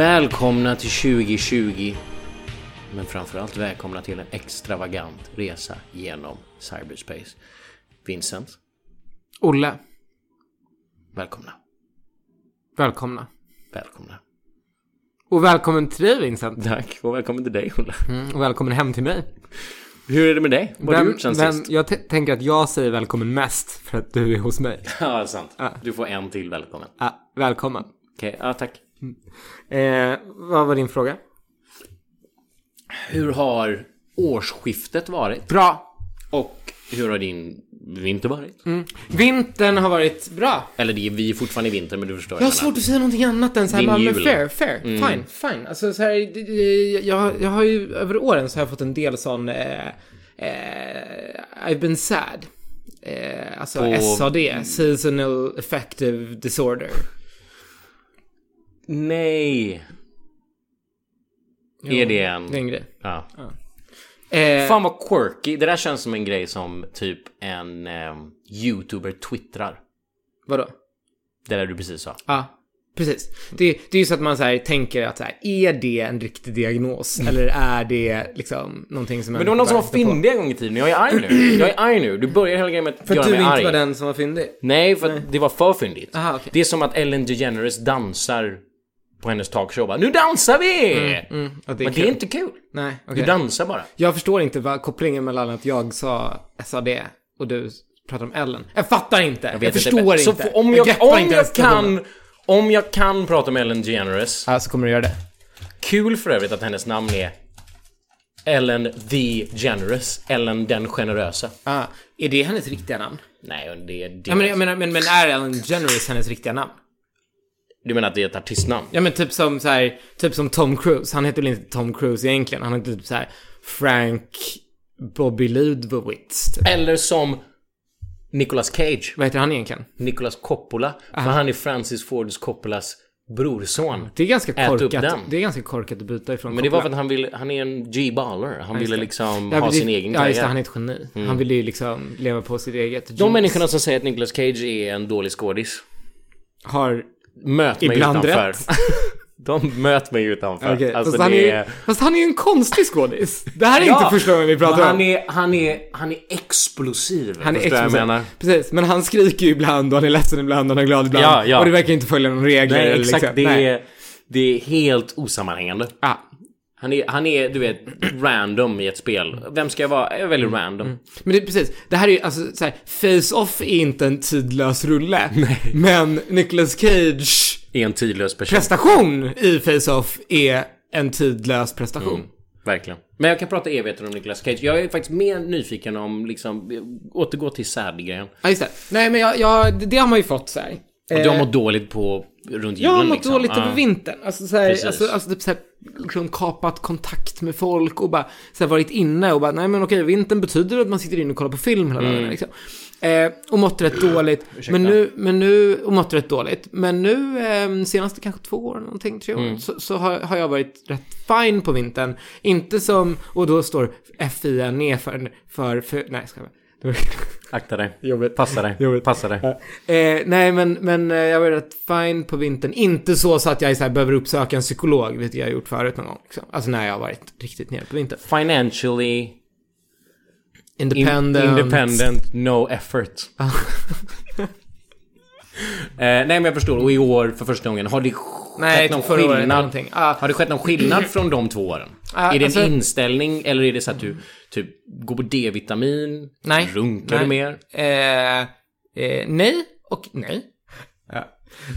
Välkomna till 2020. Men framförallt välkomna till en extravagant resa genom cyberspace. Vincent, Olle, välkomna. välkomna. Välkomna. Och välkommen till dig Vincent. Tack och välkommen till dig Ola. Mm, och välkommen hem till mig. Hur är det med dig? Vad har du gjort sen vem, sist? Jag tänker att jag säger välkommen mest för att du är hos mig. Ja, sant. Ja. Du får en till välkommen. Ja, välkommen. Okej, ja tack. Eh, vad var din fråga? Hur har årsskiftet varit? Bra. Och hur har din vinter varit? Vintern har varit bra. Eller det är vi är fortfarande i vinter men du förstår Jag har svårt att säga någonting annat än så här, Din bara, men jul. fair, fair, fine, fine. Alltså så här, jag, jag har ju över åren så har jag fått en del sån, eh, eh, I've been sad. Eh, alltså På- SAD, Seasonal Affective Disorder. Nej. Är det en... Det är en grej. Ja. Eh, Fan vad quirky. Det där känns som en grej som typ en ehm, youtuber twittrar. vadå? Det där du precis sa. Ja, precis. Det, det är ju så att man så här, tänker att så här, är det en riktig diagnos? Eller är det liksom någonting som Men det var någon som var fyndig en gång i tiden. Jag är arg nu. Jag är arg nu. Du börjar hela grejen med att För göra att du mig inte arg. var den som var fyndig? Nej, för att det var för fyndigt. Aha, okej. Det är som att Ellen DeGeneres dansar på hennes talkshow. Bara, nu dansar vi! Mm, att det Men det är inte kul. Nej, Du okej. dansar bara. Jag förstår inte vad kopplingen mellan att jag sa SAD och du pratar om Ellen. Jag fattar inte. Jag, vet förstår men- inte. Så f- om jag, greppar om inte jag situationen. kan... Om jag kan prata om Ellen DeGeneres. Ja, så kommer du göra det. Kul för övrigt att hennes namn är Ellen the Generous. Ellen den generösa. Ah, är det hennes riktiga namn? Nej, det är... Det, Ja, men, jag menar, men, men är Ellen Generous hennes riktiga namn? Du menar att det är ett artistnamn? Ja men typ som så här, typ som Tom Cruise. Han heter väl inte Tom Cruise egentligen. Han heter typ så här Frank Bobby Ludwitz. Typ. Eller som Nicolas Cage. Vad heter han egentligen? Nicolas Coppola. För han är Francis Fords Coppolas brorson. Det är ganska korkat. Det är ganska korkat att byta ifrån Men det var för Coppola. att han vill, han är en G-baller. Han ville det. liksom Ja, ha det- sin egen Ja, just det. karriär. Han är ett geni. Han vill ju liksom leva på sitt eget. De människorna som säger att Nicolas Cage är en dålig skådis. har... Möt mig Ibland utanför. rätt. De möt mig utanför. Okej, Alltså fast, han det är, är... fast han är ju en konstig skådis. Det här är Ja, inte första gången vi pratar men han om. är, han är, han är explosiv. Han är förstår jag explosiv. menar? Precis, men han skriker ju ibland och han är ledsen ibland och han är glad ibland. Ja, ja. Och det verkar inte följa någon regler. Nej, exakt. liksom. Det Nej. är, det är helt osammanhängande. Ah. Han är, han är, du vet, random i ett spel. Vem ska jag vara? Jag väljer random. Men det precis, det här är ju alltså så här, Face-Off är inte en tidlös rulle. Men Nicolas Cage Är en tidlös person. prestation i Face-Off är en tidlös prestation. Verkligen. Men jag kan prata evigheter om Nicolas Cage. Jag är faktiskt mer nyfiken om, liksom, återgå till sad-grejen. Ja, just det. Nej, men jag, jag, det, det har man ju fått så här. Och du har mått dåligt på runt julen Jag har mått liksom. dåligt Ja. över vintern. Alltså, så här, alltså, alltså typ så här, liksom kapat kontakt med folk och bara så här, varit inne och bara, nej men okej, vintern betyder att man sitter inne och kollar på film hela Mm. dagen liksom. Eh, och mått rätt dåligt. Men nu, men nu, och mått rätt dåligt. Men nu, eh, senaste kanske två år, någonting, tre år, Mm. så, så har, har jag varit rätt fine på vintern. Inte som, och då står FIN för, för, för nej, ska jag Akta dig. Jobbigt. Passa dig. Jobbigt. Passa dig. Eh, nej, men, men eh, jag var rätt fine på vintern. Inte så, så att jag så här, behöver uppsöka en psykolog, vilket jag har gjort förut någon gång. Liksom. Alltså när jag har varit riktigt nere på vintern. Financially in, Independent. independent, no effort. Eh, nej men jag förstår, och i år för första gången, har det Nej, skett någon skillnad? Ah. Har det skett någon skillnad från de två åren? Ah, är det alltså- en inställning eller är det så att du typ går på D-vitamin? Nej. Runkar Nej. du mer? Eh, eh, nej och nej. Ja.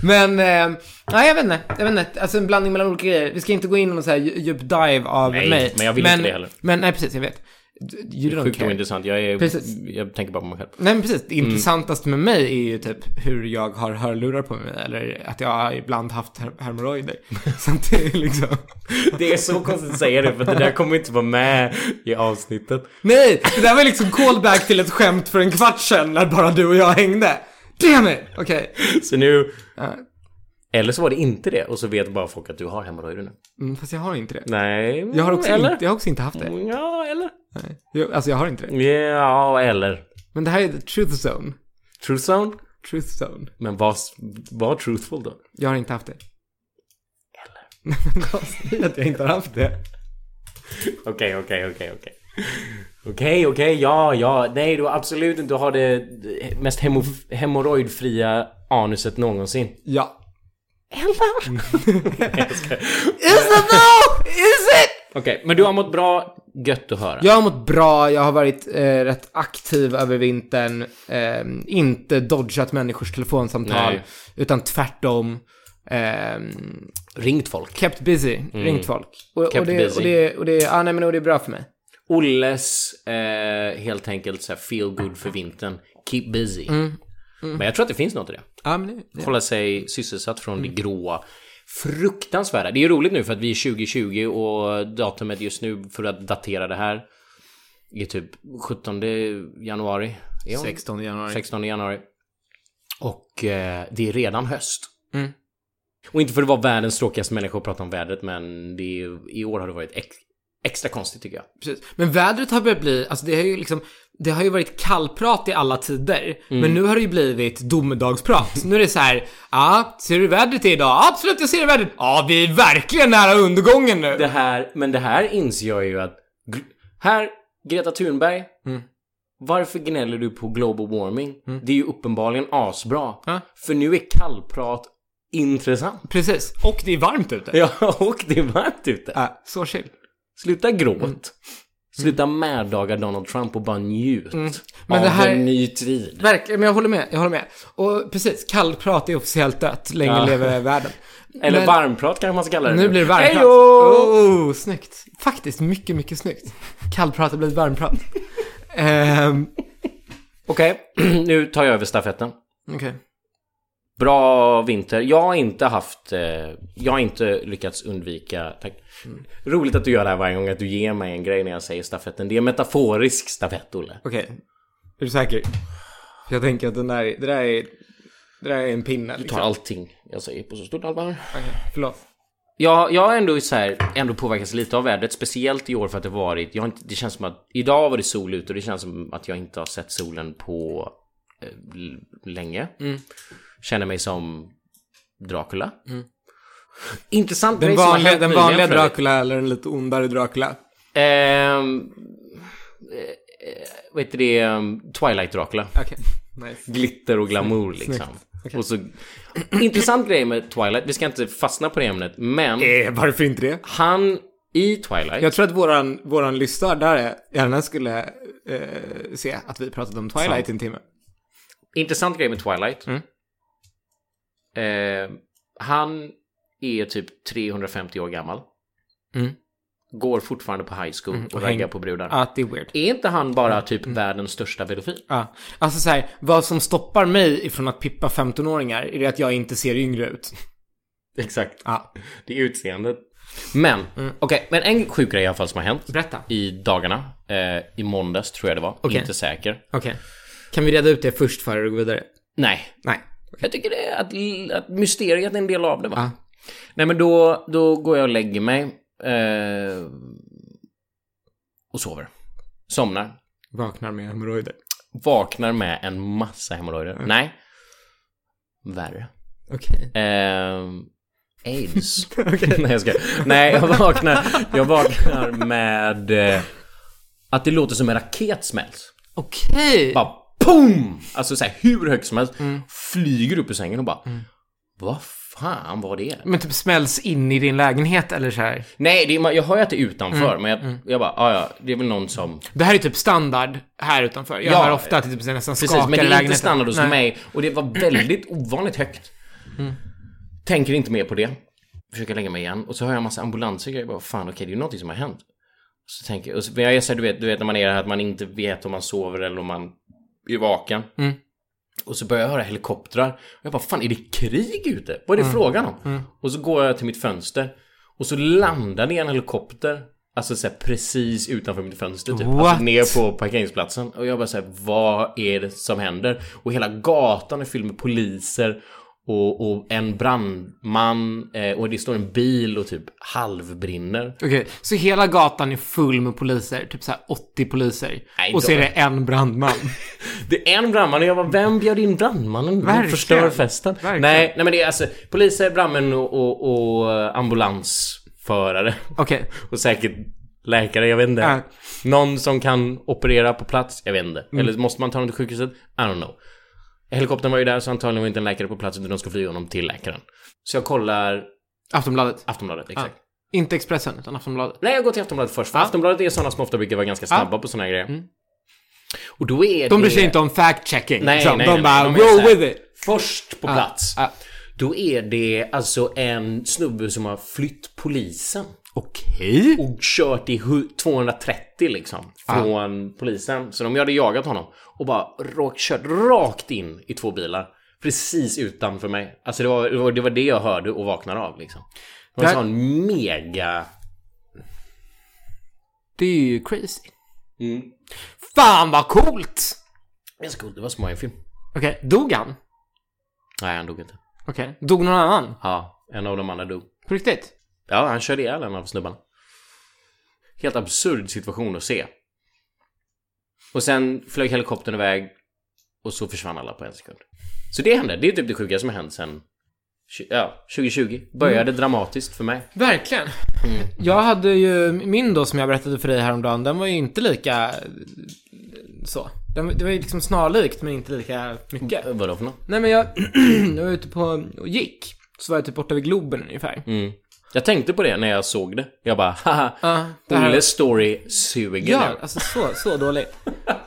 Men, eh, nej jag vet inte. Jag vet inte. Alltså en blandning mellan olika grejer. Vi ska inte gå in i någon så här dju- djup dive av Nej, mig. men jag vill inte det heller. Men nej, precis, jag vet. You don't Sjukt care. ointressant. Jag, är, Precis. jag tänker bara på mig själv. Nej men precis, det Mm. intressantaste med mig är ju typ hur jag har hörlurar på mig eller att jag har ibland haft her- hemorrojder. Så det är liksom... Det är så konstigt att säga det för det där kommer inte vara med i avsnittet. Nej! Det där var liksom callback till ett skämt för en kvart sedan när bara du och jag hängde. Damn it! Okej. Så nu... Ja. Eller så var det inte det och så vet bara folk att du har hemorrojder nu. Mm, fast jag har inte det. Nej, Jag har också, eller? inte, jag har också inte haft det. Ja, eller? Nej. Jag, alltså jag har inte det. Ja, eller. Men det här är the truth zone. Truth zone? Truth zone. Men var, var truthful då. Jag har inte haft det. Säg att jag inte har haft det. Okej, okej, okej, okej. Okej, okej, ja, ja. Nej, du har absolut inte har det mest hemo hemorrojdfria anuset någonsin. Ja. Eller? Is it though? Is it? Okej, men du har mått bra. Gött att höra. Jag har mått bra, jag har varit eh, rätt aktiv över vintern. Eh, inte dodgat människors telefonsamtal. Nej. Utan tvärtom. Eh, Ringt folk. kept busy, ringt folk. Och, Kept och, det, busy. och det, och det, ja, nej, men och det är bra för mig. Olles eh, helt enkelt så här feel good för vintern. Keep busy. Men jag tror att det finns något i det. Ja, men det, det. Hålla sig sysselsatt från det gråa. Fruktansvärda. Det är ju roligt nu för att vi är 2020 och datumet just nu för att datera det här är typ 17 januari. Är hon? 16 januari. 16 januari. Och eh, det är redan höst. Mm. Och inte för att vara världens tråkigaste människa att prata om vädret men det är, i år har det varit ex, extra konstigt tycker jag. Precis. Men vädret har börjat bli, alltså det har ju liksom, det har ju varit kallprat i alla tider. Men nu har det ju blivit domedagsprat. nu är det så här, ja, ser du vädret idag? Absolut, jag ser vädret. Ja, vi är verkligen nära undergången nu. Det här, men det här inser jag ju att... Här, Greta Thunberg. Mm. Varför gnäller du på global warming? Det är ju uppenbarligen asbra. Ja. För nu är kallprat intressant. Precis. Och det är varmt ute. Ja, och det är varmt ute. Ja, så chill. Sluta gråt. Mm. Sluta meddaga Donald Trump och bara njut Men av det här- en ny tid. Verkligen, men jag håller med, jag håller med. Och precis, kallprat är officiellt dött. Länge Ja. leve världen. Eller Men- varmprat kanske man ska kalla det Nu blir det varmprat. Hejo! Oh, snyggt. Faktiskt mycket, mycket snyggt. Kallprat har blivit varmprat. Ehm, Okej, nu tar jag över stafetten. Okej. Bra vinter. Jag har inte haft... Eh, jag har inte lyckats undvika... Tack. Roligt att du gör det här varje gång, att du ger mig en grej när jag säger stafetten. Det är metaforisk stafett, Olle. Okej. Är du säker? Jag tänker att den där, det där är, det där är en pinne. Du Liksom. tar allting jag säger på så stort allvar. Okej, förlåt. Jag, jag har ändå så här, ändå påverkats lite av vädret, speciellt i år för att det varit, jag har inte, det känns som att, idag var det sol ute och det känns som att jag inte har sett solen på eh, länge. Mm. Känner mig som Dracula. Intressant Den grej som har vanliga, den vanliga. Dracula eller den lite ondare Dracula? Eh, eh, vad heter det? ehm, Twilight Dracula. Okej, nice. Glitter och glamour liksom. Och så, intressant grej med Twilight, vi ska inte fastna på det ämnet, men Eh, varför inte det? han i Twilight, Jag tror att våran, våran lyssnare där gärna skulle eh, se att vi pratat om Twilight i en timme. intressant grej med Twilight. Mm. Eh, han är typ 350 år gammal. Mm. Går fortfarande på high school och och raggar på brudar. Ja, det är weird. Är inte han bara typ världens största pedofil? Ja, alltså så här, vad som stoppar mig ifrån att pippa 15-åringar är det att jag inte ser yngre ut. Exakt. Ja, Det är utseendet. Men, okej, men en sjuk grej i alla fall som har hänt. berätta. i dagarna. Eh, I måndags tror jag det var. Okej. Inte säker. Okej. Kan vi reda ut det först före du går vidare? Nej. Nej. Jag tycker det är att, att mysteriet är en del av det va? Ja. Nej men då, då går jag och lägger mig. Eh, och sover. Somnar. Vaknar med hemorrojder. Vaknar med en massa hemorrojder. Nej. Värre. Okej. Eh, AIDS. Nej jag ska. Nej jag vaknar. Jag vaknar med eh, att det låter som en raket smälls. Okej. bara POOM! Alltså såhär hur högt som helst. Flyger upp ur sängen och bara Vad fan var det? Men typ smälls in i din lägenhet eller så här. Nej, det är, jag hör ju att det är utanför men jag, jag bara, ja ja, det är väl någon som Det här är typ standard här utanför. Jag Ja. hör ofta att det typ nästan Precis, skakar men det är inte lägenheten. standard hos Nej. mig och det var väldigt ovanligt högt. Tänker inte mer på det. Försöker lägga mig igen och så hör jag en massa ambulanser och grejer. Bara, fan okej, det är ju någonting som har hänt. Så tänker jag, och så, men jag är så här, du vet, du vet när man är här att man inte vet om man sover eller om man är vaken. Mm. Och så börjar jag höra helikoptrar. Och jag bara, fan är det krig ute? Vad är Mm. det frågan om? Och så går jag till mitt fönster. Och så landar det en helikopter. Alltså så här, precis utanför mitt fönster typ. What? Alltså ner på parkeringsplatsen. Och jag bara säger vad är det som händer? Och hela gatan är fylld med poliser. Och, och en brandman. Eh, och det står en bil och typ halvbrinner. Okej, så hela gatan är full med poliser? Typ så här 80 poliser? Nej, och så är det en brandman? Det är en brandman och jag var vem bjöd in brandmannen? Verkligen. förstör festen? Verkligen. Nej, nej men det är alltså poliser, brandmän och, och, och ambulansförare. Okej. Och säkert läkare, jag vet inte. Ja. Någon som kan operera på plats, jag vet inte. Mm. Eller måste man ta honom till sjukhuset? I don't know. Helikoptern var ju där så antagligen var inte en läkare på plats utan de ska flyga honom till läkaren. Så jag kollar Aftonbladet. Aftonbladet, exakt. Ja. Inte Expressen, utan Aftonbladet. Nej, jag går till Aftonbladet först. För Aftonbladet är sådana som ofta brukar vara ganska snabba på sådana här grejer. Mm. Och då är De det... bryr sig inte om fact-checking. Nej, liksom. nej, De nej, bara, nej. De roll with it. Först på Ja, plats. ja. Då är det alltså en snubbe som har flytt polisen. Okej. Och kört i hu- 230 liksom. Från polisen. Så de hade jagat honom. Och bara rak, kört rakt in i två bilar. Precis utanför mig. Alltså det var det, var, det, var det jag hörde och vaknade av liksom. Det var en sån mega... Det är ju crazy. Mm. Fan vad coolt! Ganska coolt. Det var som en film. Okej, dog han? Nej, han dog inte. Okej. Dog någon annan? Ja, en av de andra dog. På riktigt? Ja, han körde ihjäl en av snubbarna. Helt absurd situation att se. Och sen flög helikoptern iväg och så försvann alla på en sekund. Så det hände. Det är typ det sjuka som har hänt sen ja, 2020. Började dramatiskt för mig. Verkligen. Jag hade ju min då som jag berättade för dig häromdagen, den var ju inte lika så. Den, det var ju liksom snarlikt men inte lika mycket. Vadå för något? Nej men jag, jag var ute på och gick. Så var jag typ borta vid Globen ungefär. Mm. Jag tänkte på det när jag såg det. Jag bara, haha. Det här- Olles story suger Ja, nu. alltså så, så dåligt.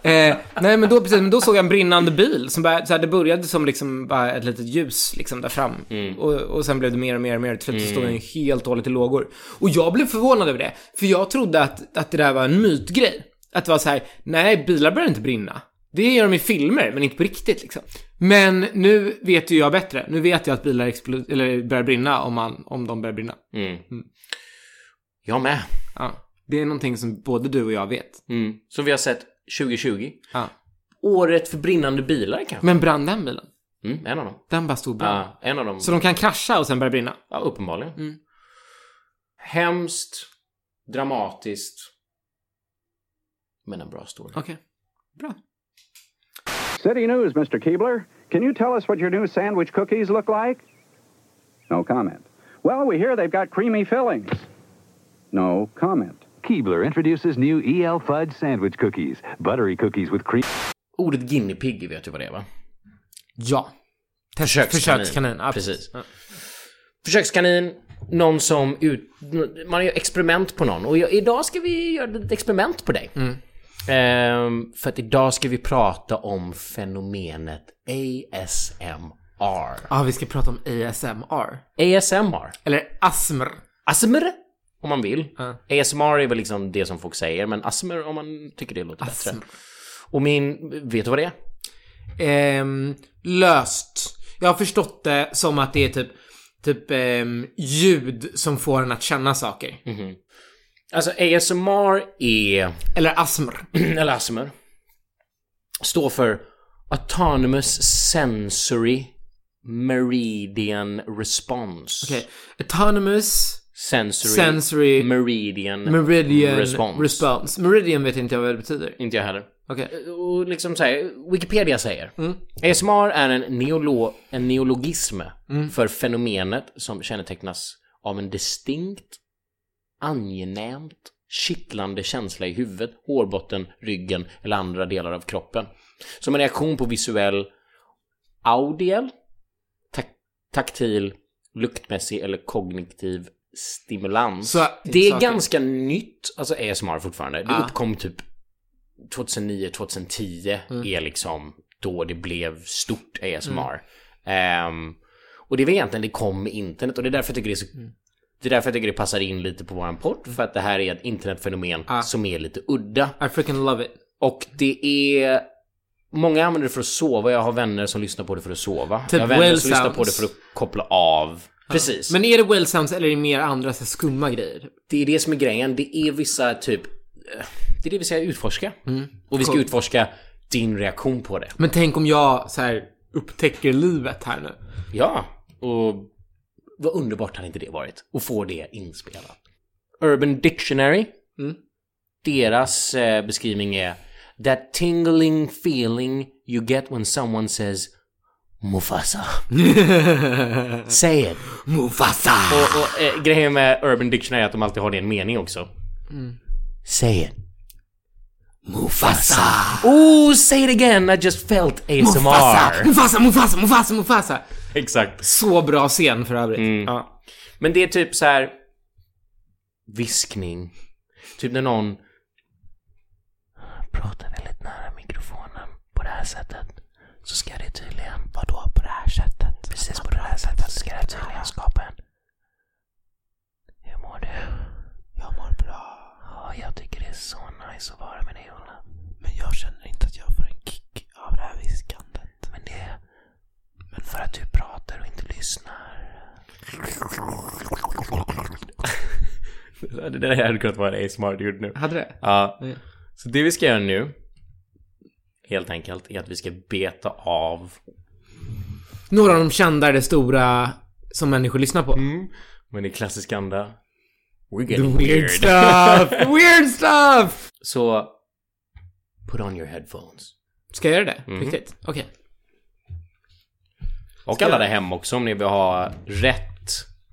eh, nej men då, precis, men då såg jag en brinnande bil som bara, så här, det började som liksom bara ett litet ljus liksom där fram. Och, och sen blev det mer och mer och mer. Till slut så stod den helt och hållet i lågor. Och jag blev förvånad över det. För jag trodde att, att det där var en mytgrej. Att det var så här, nej bilar börjar inte brinna. Det gör de i filmer, men inte på riktigt liksom. Men nu vet ju jag bättre. Nu vet jag att bilar explo- eller börjar brinna om, man, om de börjar brinna. Mm. Jag med. Ja. Det är någonting som både du och jag vet. Mm. Som vi har sett 2020. Ja. Året för brinnande bilar kanske. Men brann den bilen? Mm, en av dem. Den bara stod bra. Ja, en av dem. Så de kan krascha och sen börja brinna? Ja, uppenbarligen. Mm. Hemskt, dramatiskt, men en bra story. Okej. Bra. City News, Mr. Keebler. Can you tell us what your new sandwich cookies look like? No comment. Well, we hear they've got creamy fillings. No comment. Keebler introduces new EL Fudge sandwich cookies. Buttery cookies with cream. Ordet guinea pig vet du vad det är va? Ja. Test- Försökskanin. Försökskanin. Ja, Precis. Ja. Försökskanin, någon som ut... Man gör experiment på någon. Och jag, idag ska vi göra ett experiment på dig. Ehm, för att idag ska vi prata om fenomenet ASMR. Ja, vi ska prata om ASMR. ASMR. Eller ASMR. ASMR, om man vill. Ja. ASMR är väl liksom det som folk säger, men ASMR om man tycker det låter ASMR. bättre. Och min... Vet du vad det är? Ehm, löst. Jag har förstått det som att det är typ, typ ehm, ljud som får en att känna saker. Alltså ASMR är... Eller ASMR. eller ASMR, står för Autonomous Sensory Meridian Response. Okej. Autonomous Sensory, Sensory Meridian, Meridian Response. response. Meridian vet inte jag vad det betyder. Inte jag heller. Okej. Och liksom säger, Wikipedia säger ASMR är en, neolo, en neologism för fenomenet som kännetecknas av en distinkt, angenämt, kittlande känsla i huvudet, hårbotten, ryggen eller andra delar av kroppen. Som en reaktion på visuell, audiell, tak taktil, luktmässig eller kognitiv stimulans. Så, det är saker. ganska nytt, alltså ASMR fortfarande. Det Ja. uppkom typ 2009, 2010 Mm. är liksom då det blev stort ASMR. Ehm, och det väl egentligen det kom med internet och det är därför jag tycker det är så Mm. Det är därför jag tycker det passar in lite på våran podd, för att det här är ett internetfenomen Ah. som är lite udda. I freaking love it. Och det är... Många använder det för att sova, jag har vänner som lyssnar på det för att sova. Typ jag har vänner well som lyssnar på det sounds. för att koppla av. Precis. Men är det well sounds eller är det mer andra så skumma grejer? det är det som är grejen, det är vissa typ... eh, Det är det vi ska utforska. Och vi ska Cool. utforska din reaktion på det. Men tänk om jag så här upptäcker livet här nu. Ja, och vad underbart hade inte det varit? Att få det inspelat. Urban Dictionary. Mm. Deras eh, beskrivning är That tingling feeling you get when someone says Mufasa. Say it. Mufasa! Och, och eh, grejen med Urban Dictionary är att de alltid har det i en mening också. Say it. Mufasa! Oh, say it again! I just felt ASMR. Mufasa! Mufasa, Mufasa, Mufasa, Mufasa! Exakt. Så bra scen för övrigt. Mm. Ja. Men det är typ så här viskning. Typ när någon pratar väldigt nära mikrofonen på det här sättet så ska det tydligen, vadå på det här sättet? Precis på det här sättet ska det tydligen skapa en... Hur mår du? Jag mår bra. Ja, jag tycker det är så nice att vara med dig Ola. Men jag känner inte att jag får en kick av det här viskandet. Men det... Men för att du pratar och inte lyssnar. det där hade kunnat vara en ASMR du gjorde nu. Hade det? Ja. Mm. Så det vi ska göra nu, helt enkelt, är att vi ska beta av Några av de kändare stora som människor lyssnar på. Men i klassisk anda We're getting weird, weird. stuff! weird stuff! Så Put on your headphones. Ska jag göra det? Mm. Riktigt? Okej. Och Ska alla där hemma också om ni vill ha rätt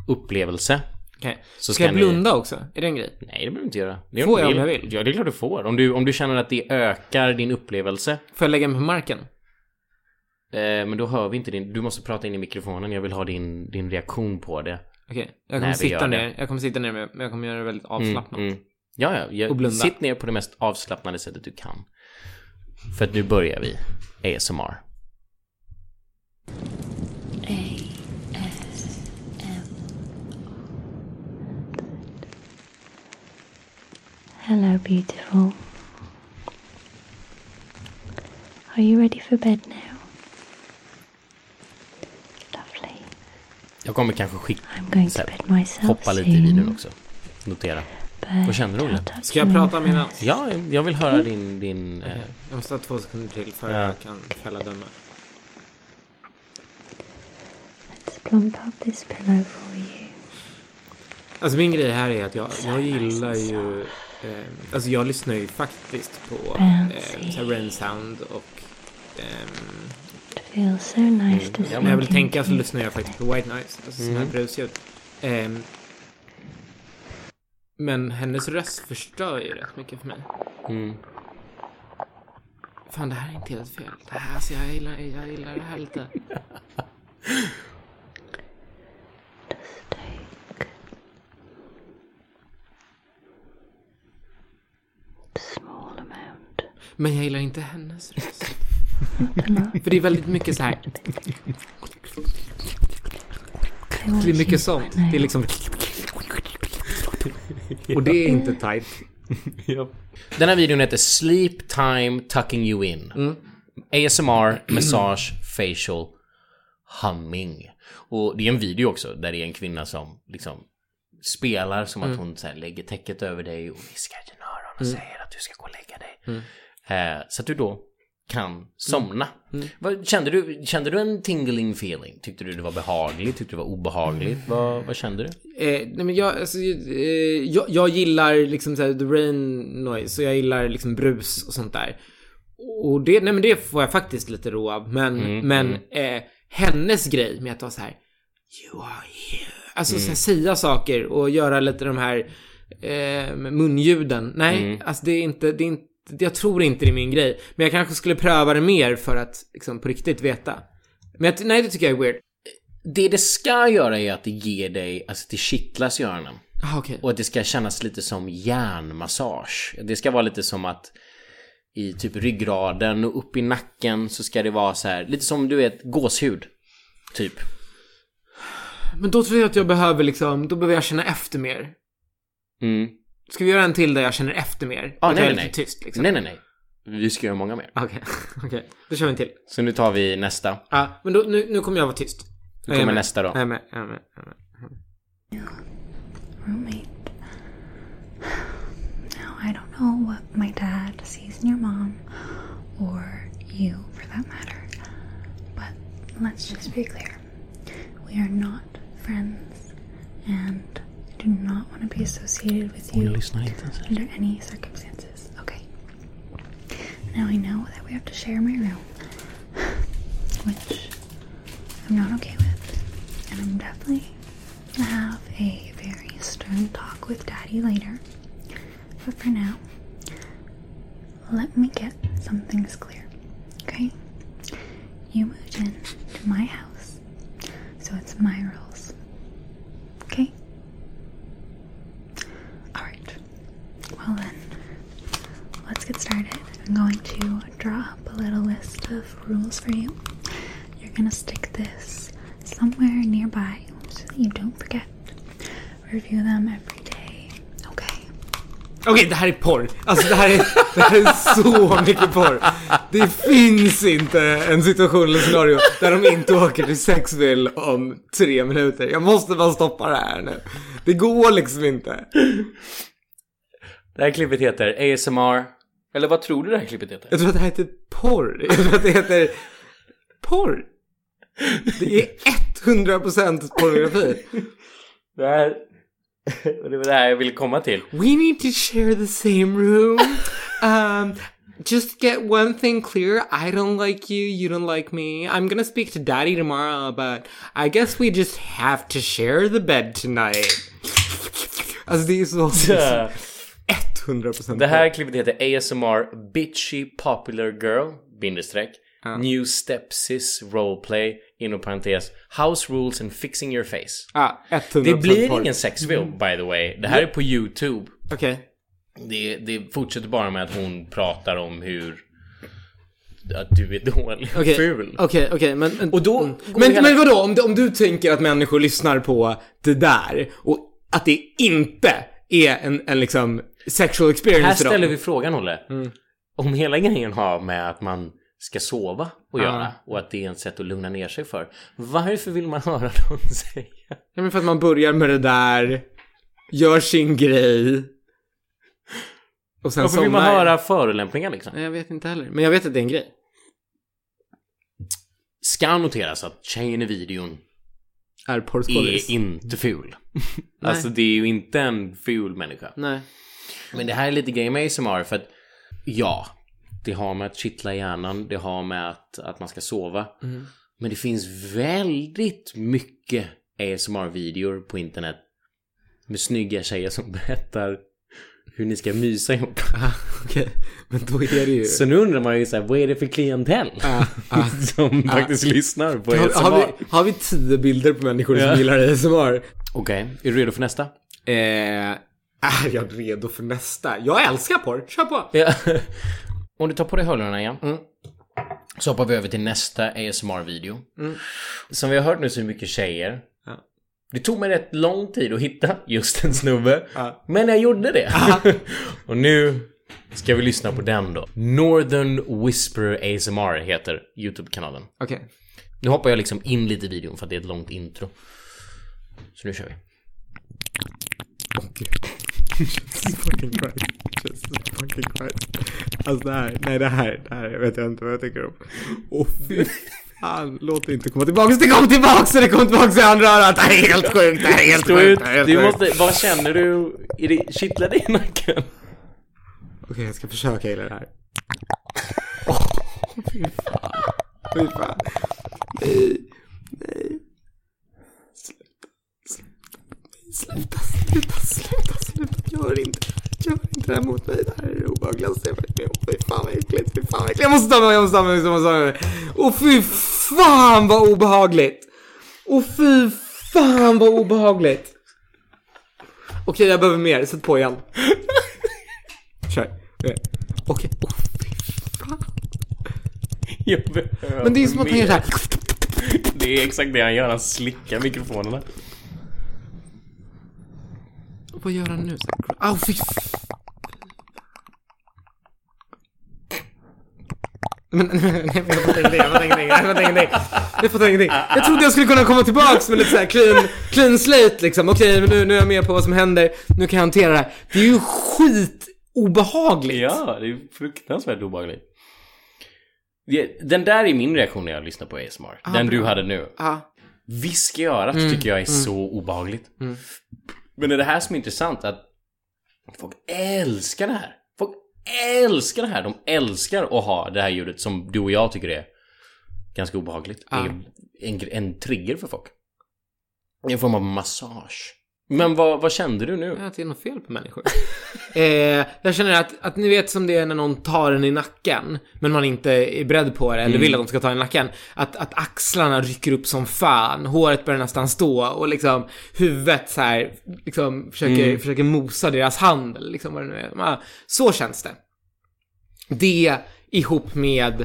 upplevelse. Okej. Så Ska jag ni- blunda också? Är det en grej? Nej, det behöver du inte göra. Det Får jag om jag vill? Ja, det är klart du får. Om du, om du känner att det ökar din upplevelse. Får jag lägga mig på marken? Eh, men då hör vi inte din... Du måste prata in i mikrofonen. Jag vill ha din, din reaktion på det. Okej. Jag Nej, kommer sitta ner. Jag kommer sitta ner men jag kommer göra det väldigt avslappnat. Mm. Ja, ja. Och Jag, blunda. sitt ner på det mest avslappnade sättet du kan. För att nu börjar vi ASMR. Hello, beautiful. Are you ready for bed now? Jag kommer kanske skicka... Här, Hoppa lite i videon också. Notera. Vad känner du, Olle? Ska jag prata on medan? Ja, jag vill höra din... din eh, Jag måste ha två sekunder till för Ja. jag kan fälla döma. Let's plump up this pillow for you. Alltså min grej här är att jag, jag gillar ju... Eh, alltså jag lyssnar ju faktiskt på eh, rain sound och... It feels so nice to Ja, när jag vill tänka så lyssnar jag faktiskt på white noise. Alltså sådana här brusljud. Ehm, men hennes röst förstör ju rätt mycket för mig. mm. Fan, det här är inte helt fel. Det här, alltså jag gillar, jag gillar det här lite. Men jag gillar inte hennes röst. För det är väldigt mycket så här. Det är mycket sånt. Det är liksom... Och det är inte tight. Den här videon heter Sleep Time Tucking You In. Mm. ASMR, massage, facial, humming. Och det är en video också där det är en kvinna som liksom spelar som Mm. att hon så här, lägger täcket över dig och viskar i dina öron och säger att du ska gå och lägga dig. Mm. Eh, så att du då kan somna. Vad, kände, du, kände du en tingling feeling? Tyckte du det var behagligt? Tyckte du det var obehagligt? Vad, vad kände du? Eh, nej men jag, alltså, eh, jag, jag gillar liksom såhär the rain noise och jag gillar liksom brus och sånt där. Och det, nej men det får jag faktiskt lite ro av. Men, men Eh, hennes grej med att vara så här. You are here. Alltså så här, säga saker och göra lite de här eh, munljuden. Nej, alltså det är inte, det är inte, jag tror inte det är min grej. Men jag kanske skulle pröva det mer för att liksom på riktigt veta. Men jag, nej, det tycker jag är weird. Det det ska göra är att det ger dig, alltså det kittlas i öronen. Ah, okej. Och att det ska kännas lite som hjärnmassage. Det ska vara lite som att i typ ryggraden och upp i nacken så ska det vara så här, lite som du vet gåshud. Typ. Men då tror jag att jag behöver liksom, då behöver jag känna efter mer. Mm. Ska vi göra en till där jag känner efter mer? Ah, nej, nej, nej. tyst liksom. Nej, nej, nej. Vi ska göra många mer. Okej, okej. Då kör vi en till. Så nu tar vi nästa. Ja, men då, nu, nu kommer jag vara tyst. Nu kommer med. nästa då. Jag är med, jag är med, jag är med. roommate. Now, I don't know what my dad sees in your mom, or you for that matter, but let's just be clear. We are not friends, and do not want to be associated with you Lyssna inte ens. under any circumstances. Okay. Now I know that we have to share my room, which I'm not okay with. And I'm definitely gonna have a very stern talk with Daddy later. But for now, let me get some things clear, okay? You moved in to my house, so it's my rules. Well then, let's get started. I'm going to draw up a little list of rules for you. You're gonna stick this somewhere nearby so that you don't forget. Review them every day. Okay. Okej, det här är porr. Alltså det här är, det här är så mycket porr. Det finns inte en situation eller scenario där de inte åker till Sexville om tre minuter. Jag måste bara stoppa det här nu. Det går liksom inte. Det här klippet heter ASMR. Eller vad tror du det här klippet heter? Jag tror att det här heter porr. Jag tror att det heter porr. Det är 100% pornografi. Det här... Och det var det här jag ville komma till. We need to share the same room. Um, just get one thing clear. I don't like you. You don't like me. I'm gonna speak to daddy tomorrow, but I guess we just have to share the bed tonight. Alltså det är så... 100% Det här klippet heter ASMR Bitchy Popular Girl bindestreck New Stepsis Roleplay inom parentes House Rules and Fixing Your Face. Ah, 100% Det blir porr. ingen sexfilm by the way. Det här är på YouTube. Okej. Det, det fortsätter bara med att hon pratar om hur att du är dålig och Okej, ful. okej, okej, men... men- Och då mm. går Men, hela- men vadå, om du, om du tänker att människor lyssnar på det där och att det inte är en, en liksom sexual experience Här ställer vi frågan Olle. Mm. Om hela grejen har med att man ska sova och göra och att det är ett sätt att lugna ner sig för. Varför vill man höra dem säga? Ja, men för att man börjar med det där, gör sin grej. Och sen Varför vill man höra förolämpningar liksom? Nej, Jag vet inte heller. Men jag vet att det är en grej. Ska noteras att tjejen i videon Är porrskådis. är inte ful. alltså det är ju inte en ful människa. Nej. Men det här är lite grejen med ASMR för att ja, det har med att kittla hjärnan, det har med att, att man ska sova. Mm. Men det finns väldigt mycket ASMR-videor på internet med snygga tjejer som berättar hur ni ska mysa ihop. Okej, men då är det ju... Så nu undrar man ju så här, vad är det för klientell Ah, ah. som faktiskt lyssnar på Har, ASMR? har, vi, har vi tio bilder på människor som Ja. gillar ASMR? Okej, är du redo för nästa? Eh, är jag redo för nästa? Jag älskar porr, kör på! Ja. Om du tar på dig hörlurarna igen. Mm. Så hoppar vi över till nästa ASMR-video. Som vi har hört nu så är mycket tjejer. Det tog mig rätt lång tid att hitta just en snubbe. Ja. Men jag gjorde det. Och nu ska vi lyssna på den då. Northern Whisper ASMR heter YouTube-kanalen. Okej. Nu hoppar jag liksom in lite i videon för att det är ett långt intro. Så nu kör vi. fucking Christ. Jesus fucking Christ. Alltså det här, nej det här, det här vet jag inte vad jag tycker om. Åh fy fan, låt det inte komma tillbaks. Det kom tillbaks det kom tillbaks i andra örat. Det här är helt sjukt, det här är helt sjukt. Du måste, vad känner du? Är det, kittlar det i nacken? Okej, jag ska försöka gilla det här. Åh, fy fan. Fy fan. Nej, nej. Sluta, sluta, sluta, sluta. Gör inte, gör inte det här mot mig. Det här är om. Fy fan vad äckligt, fy fan vad äckligt. Jag måste ta mig, jag måste ta mig, jag måste ta mig. Åh fy fan vad obehagligt. Åh fy fan vad obehagligt. Okej, jag behöver mer. Sätt på igen. Kör. Okej. Okej. Åh, fy fan. Jag behöver Men det är som att han gör såhär. Det är exakt det han gör, han slickar mikrofonerna. Vad gör han nu? Åh fy fan. Men nej, jag fattar ingenting, jag fattar ingenting, jag fattar ingenting. Jag fattar ingenting. Jag trodde jag skulle kunna komma tillbaks med lite såhär clean, clean slate liksom. Okej, men nu, nu är jag med på vad som händer. Nu kan jag hantera det här. Det är ju skit obehagligt. Ja, det är fruktansvärt obehagligt. Den där är min reaktion när jag lyssnar på ASMR. Den du hade nu. Ja. Viska i örat tycker jag är så obehagligt. Men det är det här som är intressant att folk älskar det här. Folk älskar det här. De älskar att ha det här ljudet som du och jag tycker är ganska obehagligt. Det är en, en trigger för folk. En form av massage. Men vad, vad kände du nu? Att det är något fel på människor. eh, jag känner att, att ni vet som det är när någon tar en i nacken, men man inte är beredd på det eller vill att de ska ta en i nacken. Att, att axlarna rycker upp som fan, håret börjar nästan stå och liksom huvudet så här, liksom försöker, försöker mosa deras hand eller liksom vad det nu är. Så känns det. Det ihop med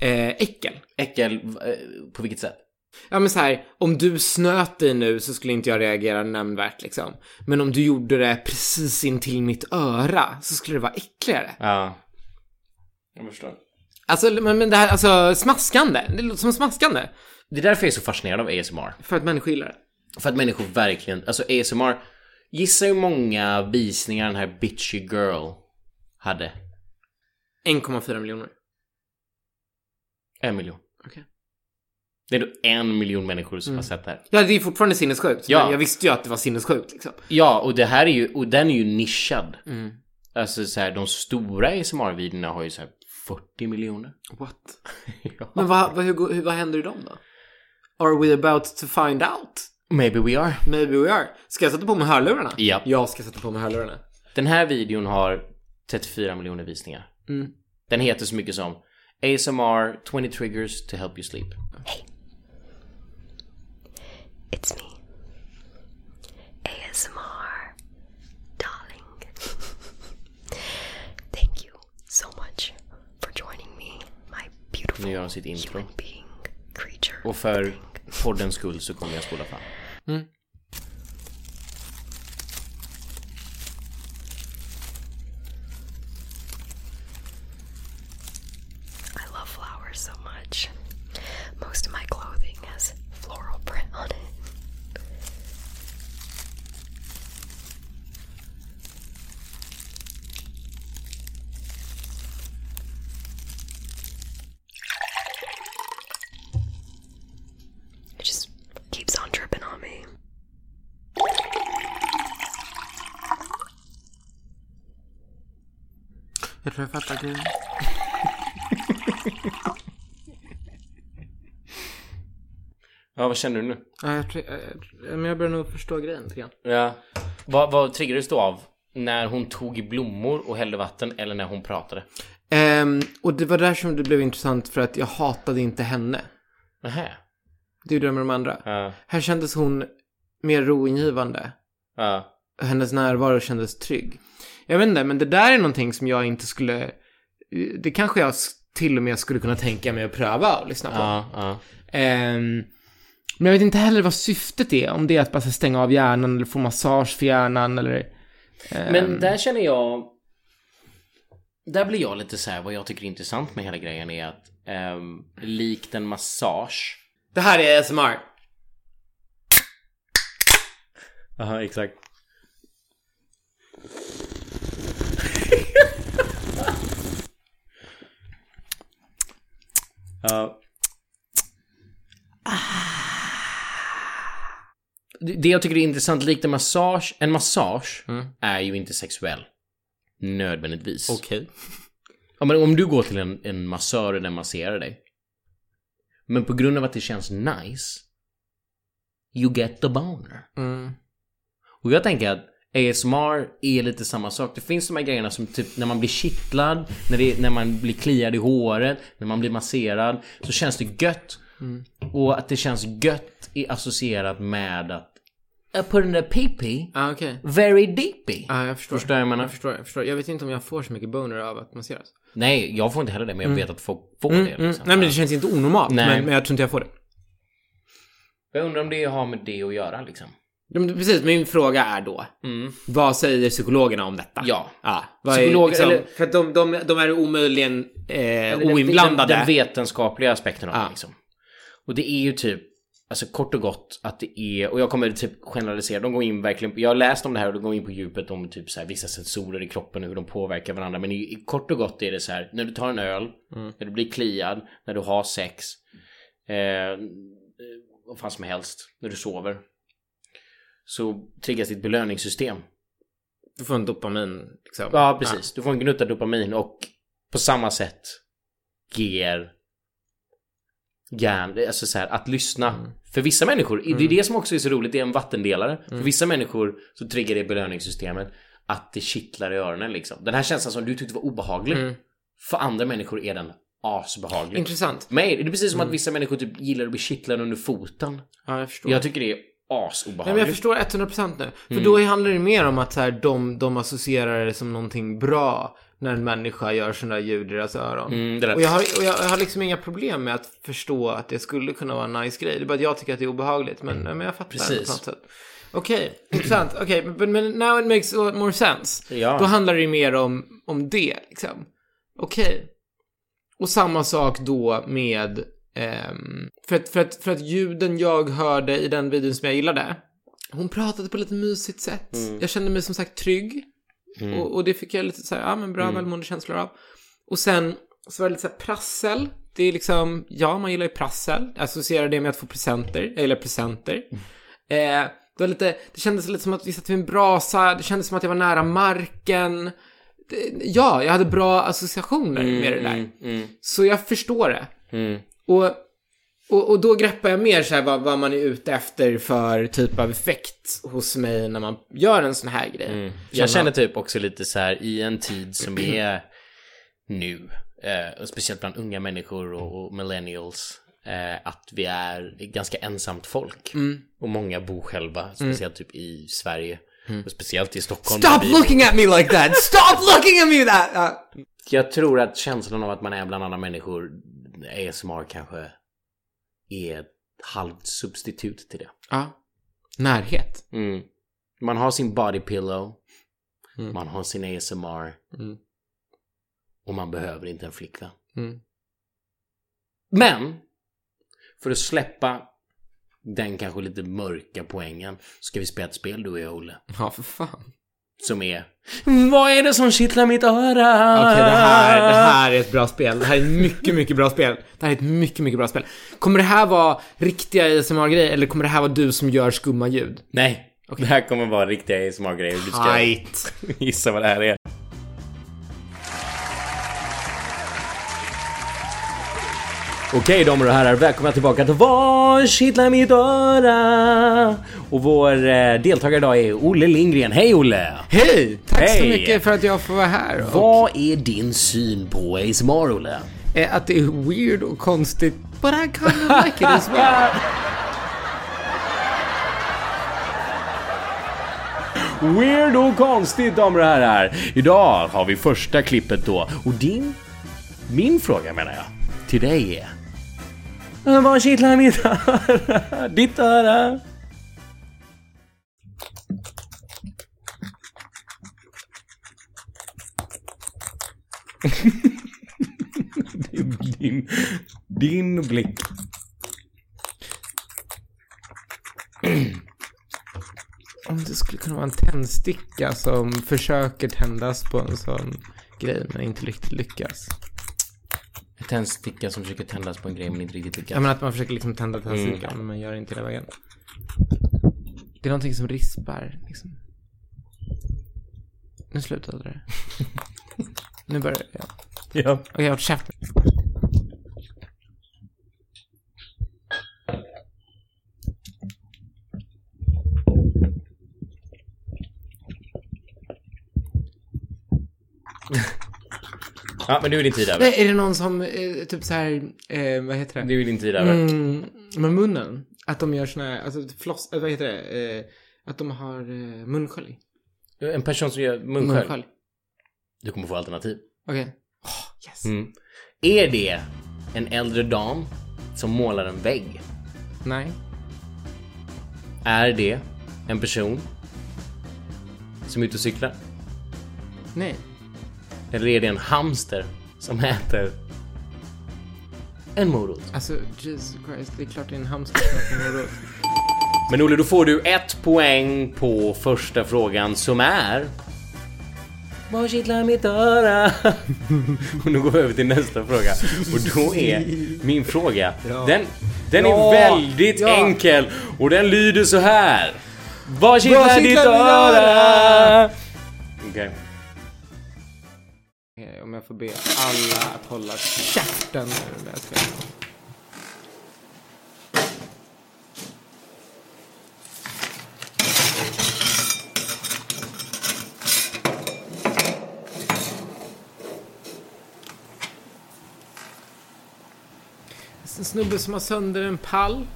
eh, äckel. Äckel, eh, på vilket sätt? Ja men så här, om du snöt dig nu så skulle inte jag reagera nämnvärt liksom. Men om du gjorde det precis in till mitt öra så skulle det vara äckligare. Ja. Jag förstår. Alltså, men, men det här, alltså smaskande. Det låter som smaskande. Det är därför jag är så fascinerad av ASMR. För att människor gillar det. För att människor verkligen, alltså ASMR, gissa hur många visningar den här Bitchy Girl hade? 1,4 miljoner. En miljon. Okej. Det är då en miljon människor som har sett det här. Ja, det är fortfarande sinnessjukt. Ja. Jag visste ju att det var sinnessjukt liksom. Ja, och det här är ju, och den är ju nischad. Alltså så här, de stora ASMR-videorna har ju så här 40 miljoner. What? ja. Men vad, vad, hur, hur, vad händer i dem då? Are we about to find out? Maybe we are. Maybe we are. Ska jag sätta på mig hörlurarna? Ja. Jag ska sätta på mig hörlurarna. Den här videon har 34 miljoner visningar. Mm. Den heter så mycket som ASMR 20 triggers to help you sleep. It's me. ASMR. Darling. Thank you so much for joining me, my beautiful Nu gör sitt intro. human being, creature. Och för poddens skull så kommer jag spola fram. I känner du nu? Ja, jag, tror, jag, men jag börjar nog förstå grejen lite grann. Ja. Vad, vad triggades du av? När hon tog i blommor och hällde vatten eller när hon pratade? Ehm, och det var där som det blev intressant för att jag hatade inte henne. Nähä. Det gjorde jag med de andra. Ja. Här kändes hon mer roingivande. Ja. Hennes närvaro kändes trygg. Jag vet inte, men det där är någonting som jag inte skulle... Det kanske jag till och med skulle kunna tänka mig att pröva och lyssna på. Ja. Ja. Men jag vet inte heller vad syftet är. Om det är att bara stänga av hjärnan eller få massage för hjärnan eller... ehm, Men där känner jag... Där blir jag lite så här, vad jag tycker är intressant med hela grejen är att um, likt en massage. Det här är ASMR. Aha, exakt. ja. Det jag tycker är intressant, likt en massage, en massage är ju inte sexuell. Nödvändigtvis. Okej. Ja, men om du går till en, en massör och den masserar dig. Men på grund av att det känns nice. You get the boner. Mm. Och jag tänker att ASMR är lite samma sak. Det finns de här grejerna som typ när man blir kittlad, när, det, när man blir kliad i håret, när man blir masserad. Så känns det gött. Och att det känns gött är associerat med att I put in a pee Ah, okej. very deepy. Ja, jag förstår. Förstår jag menar? Jag förstår, jag förstår. Jag vet inte om jag får så mycket boner av att masseras. Nej, jag får inte heller det, men jag vet att folk får det. Mm, Liksom. Nej, men det känns inte onormalt. Nej. Men, men jag tror inte jag får det. Jag undrar om det har med det att göra liksom. Ja, men Precis, min fråga är då. Vad säger psykologerna om detta? Ja. ja vad Psykologer, är, liksom, eller- För att de, de, de är omöjligen eh, Den, oinblandade. den vetenskapliga aspekten av Ja. det liksom. Och det är ju typ, alltså kort och gott att det är, och jag kommer typ generalisera, de går in verkligen, jag har läst om det här och de går in på djupet om typ så här vissa sensorer i kroppen och hur de påverkar varandra. Men i, i kort och gott är det så här, när du tar en öl, när du blir kliad, när du har sex, eh, vad fan som helst, när du sover. Så triggas ditt belöningssystem. Du får en dopamin. Liksom. Ja, precis. Du får en gnutta dopamin och på samma sätt ger hjärn, alltså så här, att lyssna. För vissa människor, det är det som också är så roligt, det är en vattendelare. För vissa människor så triggar det belöningssystemet att det kittlar i öronen liksom. Den här känslan som du tyckte var obehaglig, för andra människor är den asbehaglig. Intressant. Mig, det är precis som att vissa människor typ gillar att bli kittlade under foten. Ja, jag förstår. Jag tycker det är Nej, men asobehagligt. jag förstår 100% nu. För då handlar det mer om att så här, de, de associerar det som någonting bra när en människa gör sådana ljud i deras öron. Mm, det och, jag har, och jag har liksom inga problem med att förstå att det skulle kunna vara en nice grej. Det är bara att jag tycker att det är obehagligt. Men, men jag fattar det Precis. på något sätt. Okej, intressant. Okej, men, men now it makes a lot more sense. Ja. Då handlar det ju mer om, om det, liksom. Okej. Och samma sak då med... ehm, för, att, för, att, för att ljuden jag hörde i den videon som jag gillade, hon pratade på lite mysigt sätt. Mm. Jag kände mig som sagt trygg. Och, och det fick jag lite så här, ja men bra Mm. välmående känslor av. Och sen så var det lite så här prassel. Det är liksom, ja man gillar ju prassel. Jag associerar det med att få presenter. Jag gillar presenter. Eh, det var lite, det kändes lite som att vi satt vid en brasa. Det kändes som att jag var nära marken. Det, ja, jag hade bra associationer med det där. Mm, mm, Så jag förstår det. mm. Och, och, och då greppar jag mer så här vad, vad man är ute efter för typ av effekt hos mig när man gör en sån här grej. Jag känner typ också lite så här i en tid som är nu, eh, och speciellt bland unga människor och, och millennials, eh, att vi är ganska ensamt folk. Och många bor själva, speciellt typ i Sverige. Och speciellt i Stockholm. Stop looking at me like that! Stop looking at me that! Uh, Jag tror att känslan av att man är bland andra människor, ASMR kanske är halvt substitut till det. ja. Närhet. Mm. Man har sin body pillow, man har sin ASMR Mm. och man behöver inte en flickvän. Mm. Men, för att släppa den kanske lite mörka poängen ska vi spela ett spel du och jag Olle. Ja, för fan. Som är Vad är det som kittlar mitt öra? Okej, det, här, det här är ett bra spel. Det här är ett mycket, mycket bra spel. Det här är ett mycket, mycket bra spel. Kommer det här vara riktiga ASMR-grejer eller kommer det här vara du som gör skumma ljud? Nej, det här kommer vara riktiga ASMR-grejer. Du ska Tight. gissa vad det här är. Okej damer och herrar, välkomna tillbaka till Vad kittlar mitt öra? Och vår eh, deltagare idag är Olle Lindgren. Hej Olle! Hej! Tack så Hej. mycket för att jag får vara här. Och, Vad är din syn på ASMR Olle? eh, att det är weird och konstigt. But I kind of like it as well. Weird och konstigt damer och herrar. Idag har vi första klippet då. Och din, min fråga menar jag, till dig är. "Eh, Vad kittlar mitt öra? Ditt öra? din, din, din blick. Om det skulle kunna vara en tändsticka som försöker tändas på en sån grej men inte riktigt lyckas. Tändsticka som försöker tändas på en grej men inte riktigt lyckas. Jag menar att man försöker liksom tända tändstickan men man gör inte hela vägen. Det är någonting som rispar liksom. Nu slutade det. nu börjar jag. Ja. Okej, håll käften. Ja, men nu är din tid över. Nej, är det någon som, eh, typ så här, eh, vad heter det? Nu är din tid över. Mm, med munnen. Att de gör såna här, alltså floss, eh, vad heter det? Eh, att de har eh, munskölj. En person som gör munskölj. Munskölj. Du kommer få alternativ. Okej. Åh, yes. Mm. Är det en äldre dam som målar en vägg? Nej. Är det en person som är ute och cyklar? Nej. Eller är det en hamster som äter en morot? Alltså, Jesus Christ, det är klart det är en hamster som äter morot. Men Olle, då får du ett poäng på första frågan som är... Vad kittlar mitt öra? och nu går vi över till nästa fråga. Och då är min fråga, den, den Ja, är väldigt ja. enkel och den lyder så här. Vad kittlar ditt mitt öra? Okej. Eh, Om jag får be alla att hålla käften nu när jag ska... En snubbe som har sönder en pall.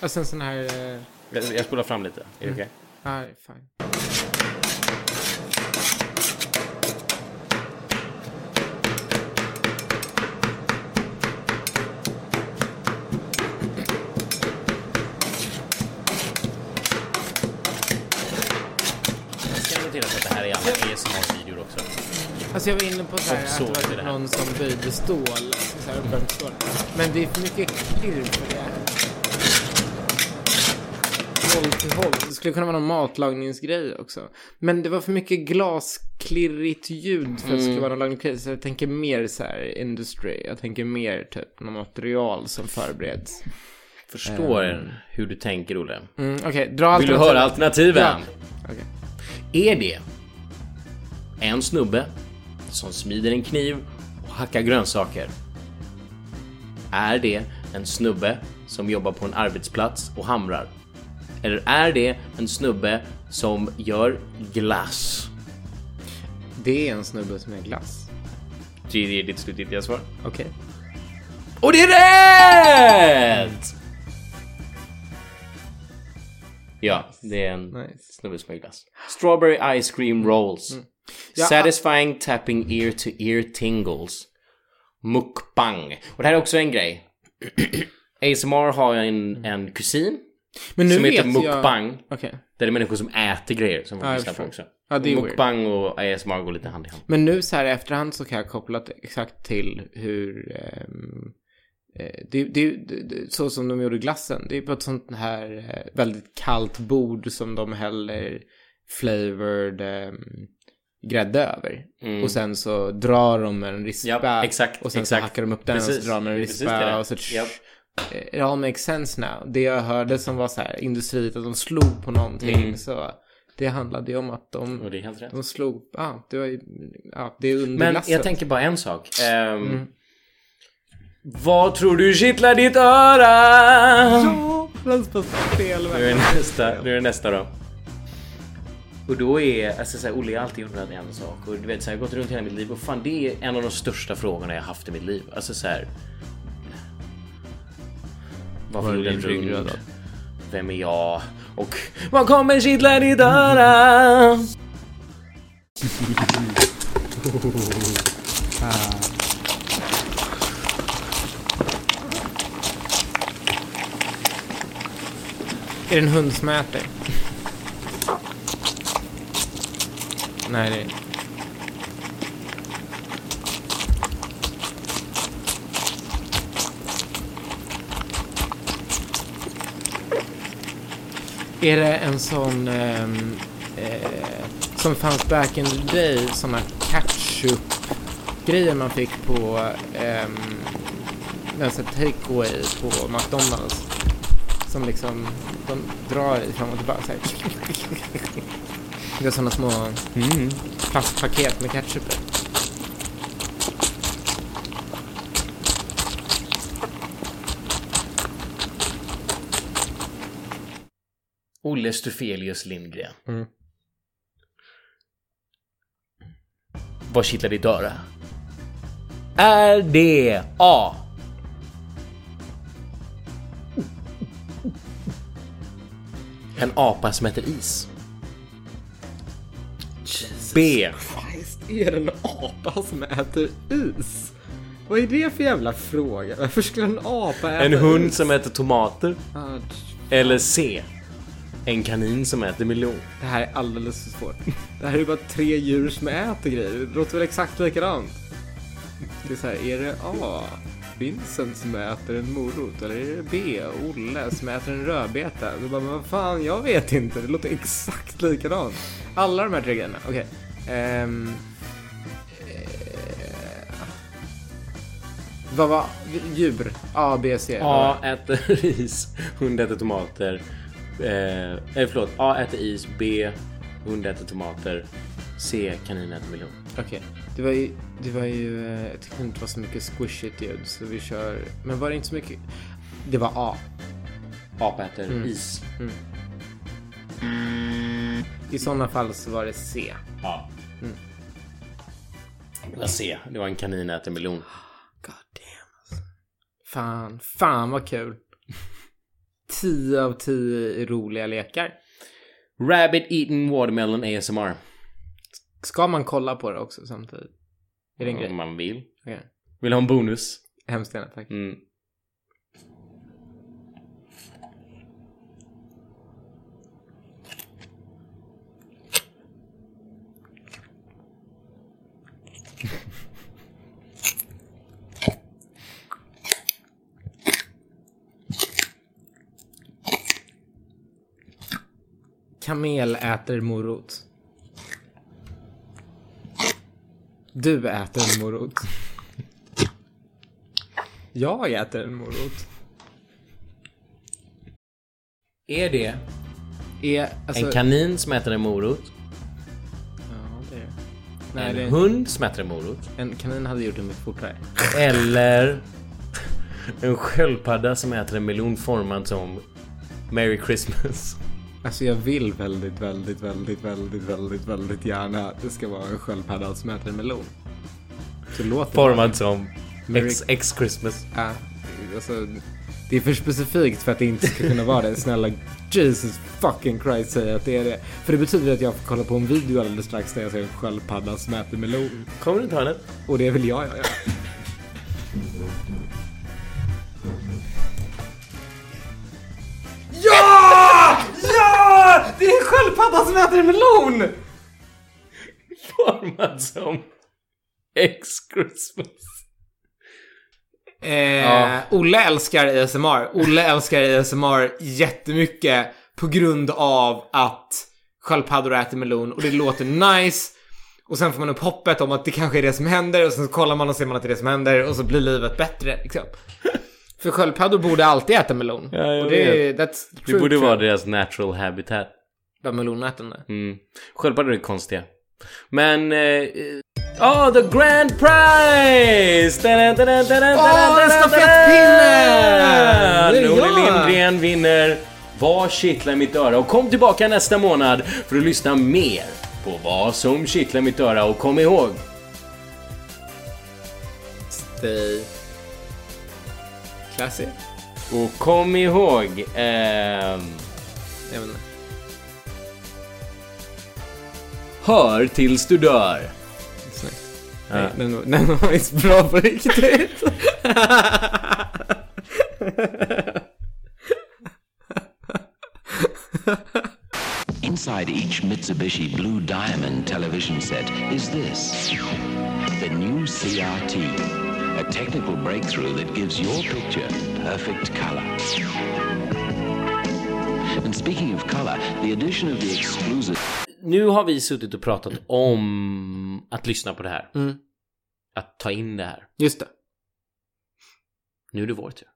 Alltså en sån här... Eh, Jag, jag spolar fram lite. Är det okej? ah, fine. Jag ska notera att det här är alla ASMR-videor också. Alltså jag var inne på så här, Och att så det är var det. någon som böjde stål. Så här uppvärmt stål. Men det är för mycket klirr för det. Håll till håll. Det skulle kunna vara någon matlagningsgrej också. Men det var för mycket glasklirrigt ljud för att det Mm. skulle vara någon lagningsgrej. Så jag tänker mer så här industry. Jag tänker mer typ något material som förbereds. Förstår hur du tänker, Olle. Mm, Okej, dra Vill du alternativen. höra alternativen? Ja. Okej. Är det en snubbe som smider en kniv och hackar grönsaker? Är det en snubbe som jobbar på en arbetsplats och hamrar? Eller är det en snubbe som gör glass? Det är en snubbe som är glass. Det är ditt slutgiltiga svar. Okej. Och det är rätt! Ja, det är en Nice. snubbe som gör glass. Strawberry ice cream rolls. Ja, Satisfying tapping ear to ear tingles. Mukbang. Och det här är också en grej. ASMR har en, en kusin Men nu som heter jag... mukbang. Okej. Där det är människor som äter grejer som jag lyssnar på också. Ja, det är weird. Mukbang och ASMR går lite hand i hand. Men nu så här i efterhand så kan jag koppla exakt till hur eh, det, det, det, det, så som de gjorde glassen. Det är på ett sånt här eh, väldigt kallt bord som de häller flavored ehm, grädde över. Och sen så drar de en rispa. Mm. Ja, exakt, Och sen exakt. så hackar de upp den och Precis. så drar de en rispa. Och så Japp. Eh, It all makes sense now. Det jag hörde som var så här industriet, att de slog på någonting. Så det handlade ju om att de... Mm. Och. De slog, ja, ah, det var ju, ja, det är under Men glassen. jag tänker bara en sak. Ehm, Mm. Vad tror du kittlar ditt öra? Ja, plats på spel. Nu är det nästa, nu är det nästa då. Och då är, alltså såhär, Olle har alltid undrat en sak och du vet såhär, jag har gått runt hela mitt liv och fan det är en av de största frågorna jag haft i mitt liv. Alltså såhär. Varför rund? ryggrad då? Vem är jag? Och vad kommer kittla ditt öra? Är det en hund som äter? Nej, det är Är det en sån ehm, eh, som fanns back in the day, såna ketchup-grejer man fick på um, takeaway på McDonalds? Som liksom, de drar fram och tillbaka så här. Det är sådana små plastpaket med ketchup. Olle Stufelius Lindgren. Mm. Vad kittlar ditt öra? Är det A. En apa som äter is? B. Är det en apa som äter is? Vad är det för jävla fråga? Varför skulle en apa äta En hund is? som äter tomater? Ah, Eller C. En kanin som äter melon? Det här är alldeles för svårt. Det här är ju bara tre djur som äter grejer. Det låter väl exakt likadant. Det är så här, är det A. Vincent som äter en morot? Eller är det B. Olle som äter en rödbeta? Du bara, men vad fan, jag vet inte. Det låter exakt likadant. Alla de här tre grejerna. Okej. Ehm, eh, vad var djur? A, B, C. A äter ris, hund äter tomater. Eh, eh förlåt, A äter is, B hund äter tomater. C. Kanin äter melon. Okej. Det var ju... Det var ju... eh, Jag tyckte inte det var så mycket squishigt ljud så vi kör... Men var det inte så mycket... Det var A. Apa äter is. I sådana fall så var det C. Ja. Det var C. Det var en kanin äter melon. God damn alltså. Fan, fan vad kul. 10 av 10 roliga lekar. Rabbit eating watermelon ASMR. Ska man kolla på det också samtidigt? Är det en Om grej? man vill. Okej. Vill ha en bonus? Hemskt gärna, tack. Mm. Kamel äter morot. Du äter en morot. Jag äter en morot. Är det Är, alltså, en kanin som äter en morot? Ja, det är det. Nej, en det är, hund som äter en morot? en kanin hade gjort det mycket fortare. Eller en sköldpadda som äter en melon formad som Merry Christmas. Alltså jag vill väldigt, väldigt, väldigt, väldigt, väldigt, väldigt gärna att det ska vara en sköldpadda som äter en melon. Så låter Formad som Merry- X, X Christmas. Ja, alltså, det är för specifikt för att det inte ska kunna vara det. Snälla Jesus fucking Christ säg att det är det. För det betyder att jag får kolla på en video alldeles strax där jag ser en sköldpadda som äter melon. Kommer du inte ha den? Och det vill jag göra. Det är en sköldpadda som äter en melon! Formad som X Christmas. Eh, Olle älskar ASMR. Olle älskar ASMR jättemycket på grund av att sköldpaddor äter melon och det låter nice. Och sen får man upp hoppet om att det kanske är det som händer och sen så kollar man och ser man att det är det som händer och så blir livet bättre liksom. För sköldpaddor borde alltid äta melon. Ja, och det, är- that's Det true, borde true. vara deras natural habitat. Vad melonätande. Mm. Sköldpaddor är konstiga. Men... eh, Oh, the grand prize! Åh, Åh, en stafettpinne! Det är Nordin jag! Lindgren vinner Vad kittlar mitt öra? Och kom tillbaka nästa månad för att lyssna mer på vad som kittlar mitt öra. Och kom ihåg, Stay classy. och kom ihåg... ehm, Jag vet inte. Hör tills du dör. Snyggt. Ja. Nej, den, var- den var faktiskt bra på riktigt. Inside each Mitsubishi Blue Diamond television set is this the new CRT, a technical breakthrough that gives your picture perfect color. And speaking of color, the addition of the exclusive Nu har vi suttit och pratat om att lyssna på det här. Att ta in det här. Just det. Nu är det vår tur.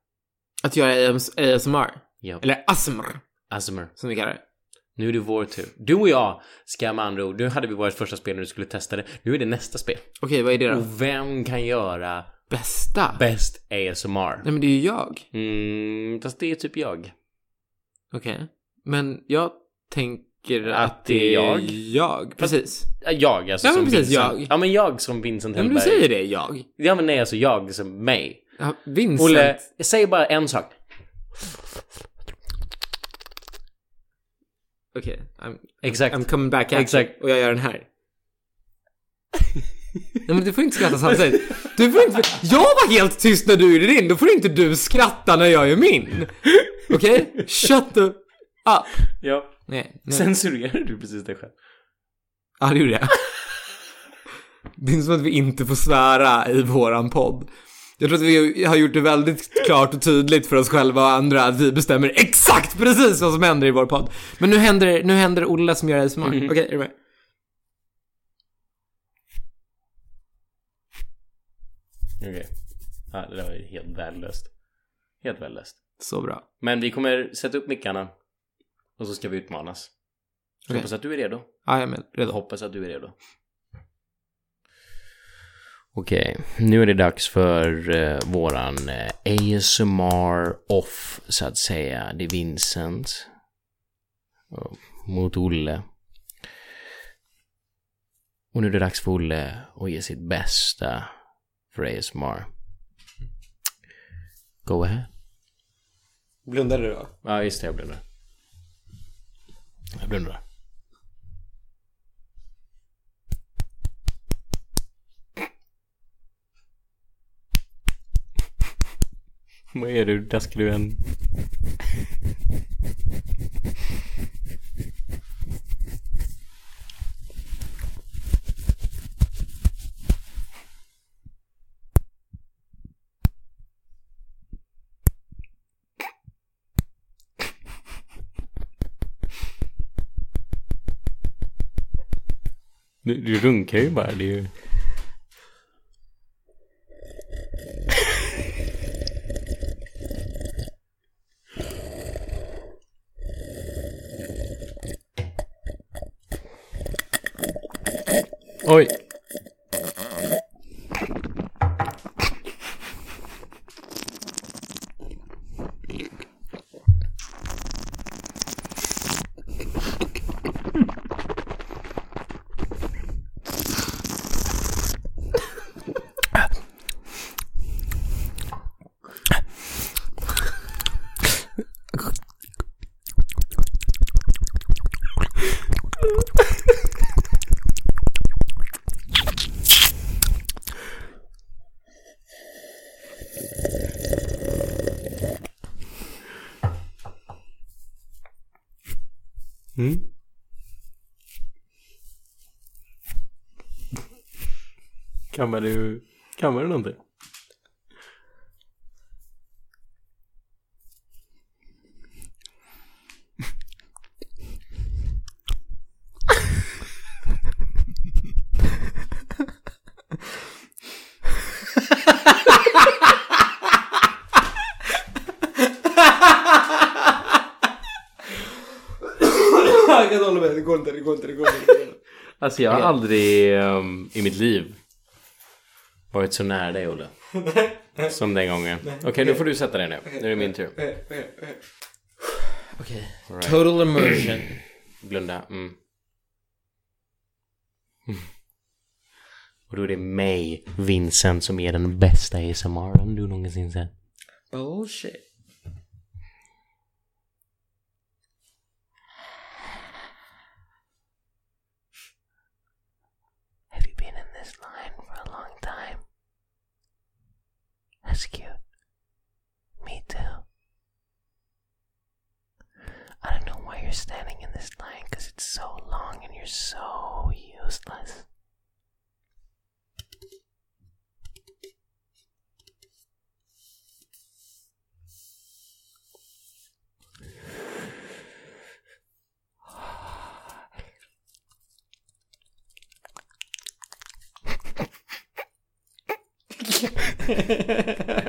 Att göra AS ASMR. Ja. Eller ASMR, Asmer. som vi kallar det. Nu är det vår tur. Du och jag ska med andra ord, nu hade vi vårt första spel när du skulle testa det. Nu är det nästa spel. Okej, vad är det då? Och vem kan göra Bästa? bäst ASMR? Nej, men det är ju jag. Mm, fast det är typ jag. Okej. Men jag tänker att, Att det är jag? jag. Precis. Ja, Jag alltså Ja, som precis, Vincent. jag. Ja men jag som Vincent Ja, men du Hellberg. säger det, jag. Ja men nej alltså jag som mig. Ja, Vincent. Olle, jag säger bara en sak. Okej. I'm, Exakt. I'm coming back at Exakt. Och jag gör den här. Nej men du får inte skratta samtidigt. Du får inte... Jag var helt tyst när du gjorde din. Då får inte du skratta när jag gör min. Okej? Shut the up. Ja. Nej. nej. Censurerar du precis dig själv? Ja, det gjorde jag. Det är inte som att vi inte får svära i våran podd. Jag tror att vi har gjort det väldigt klart och tydligt för oss själva och andra att vi bestämmer exakt precis vad som händer i vår podd. Men nu händer, nu händer Olle som gör ASMR. Mhm. Okej, är du med? Okej. Ja, det där var helt värdelöst. Helt värdelöst. Så bra. Men vi kommer sätta upp mickarna. Och så ska vi utmanas. Så hoppas att du är redo. Ja, jag är Redo. hoppas att du är redo. Okej, nu är det dags för eh, våran eh, ASMR off, så att säga. Det är Vincent. Och Mot Olle. Och nu är det dags för Olle att ge sitt bästa för ASMR. Go ahead. Blundade du då? Ja, just det, jag blundar. Jag blundar. Vad är du? Daskar du en... Du, du runkar ju bara. Det är ju... Oj. Mm. Kammar du, kammar du någonting? Jag kan hålla med. Det går inte, det går inte, det går inte. Alltså jag har aldrig ehm, i mitt liv varit så nära dig Olle. Som den gången. Okej, nu får du sätta dig ner. Nu är det min tur. Okej. Total immersion. Blunda. Mm. Och då är det mig, Vincent, som är den bästa ASMRen du någonsin sett. Bullshit. So long and you're so useless.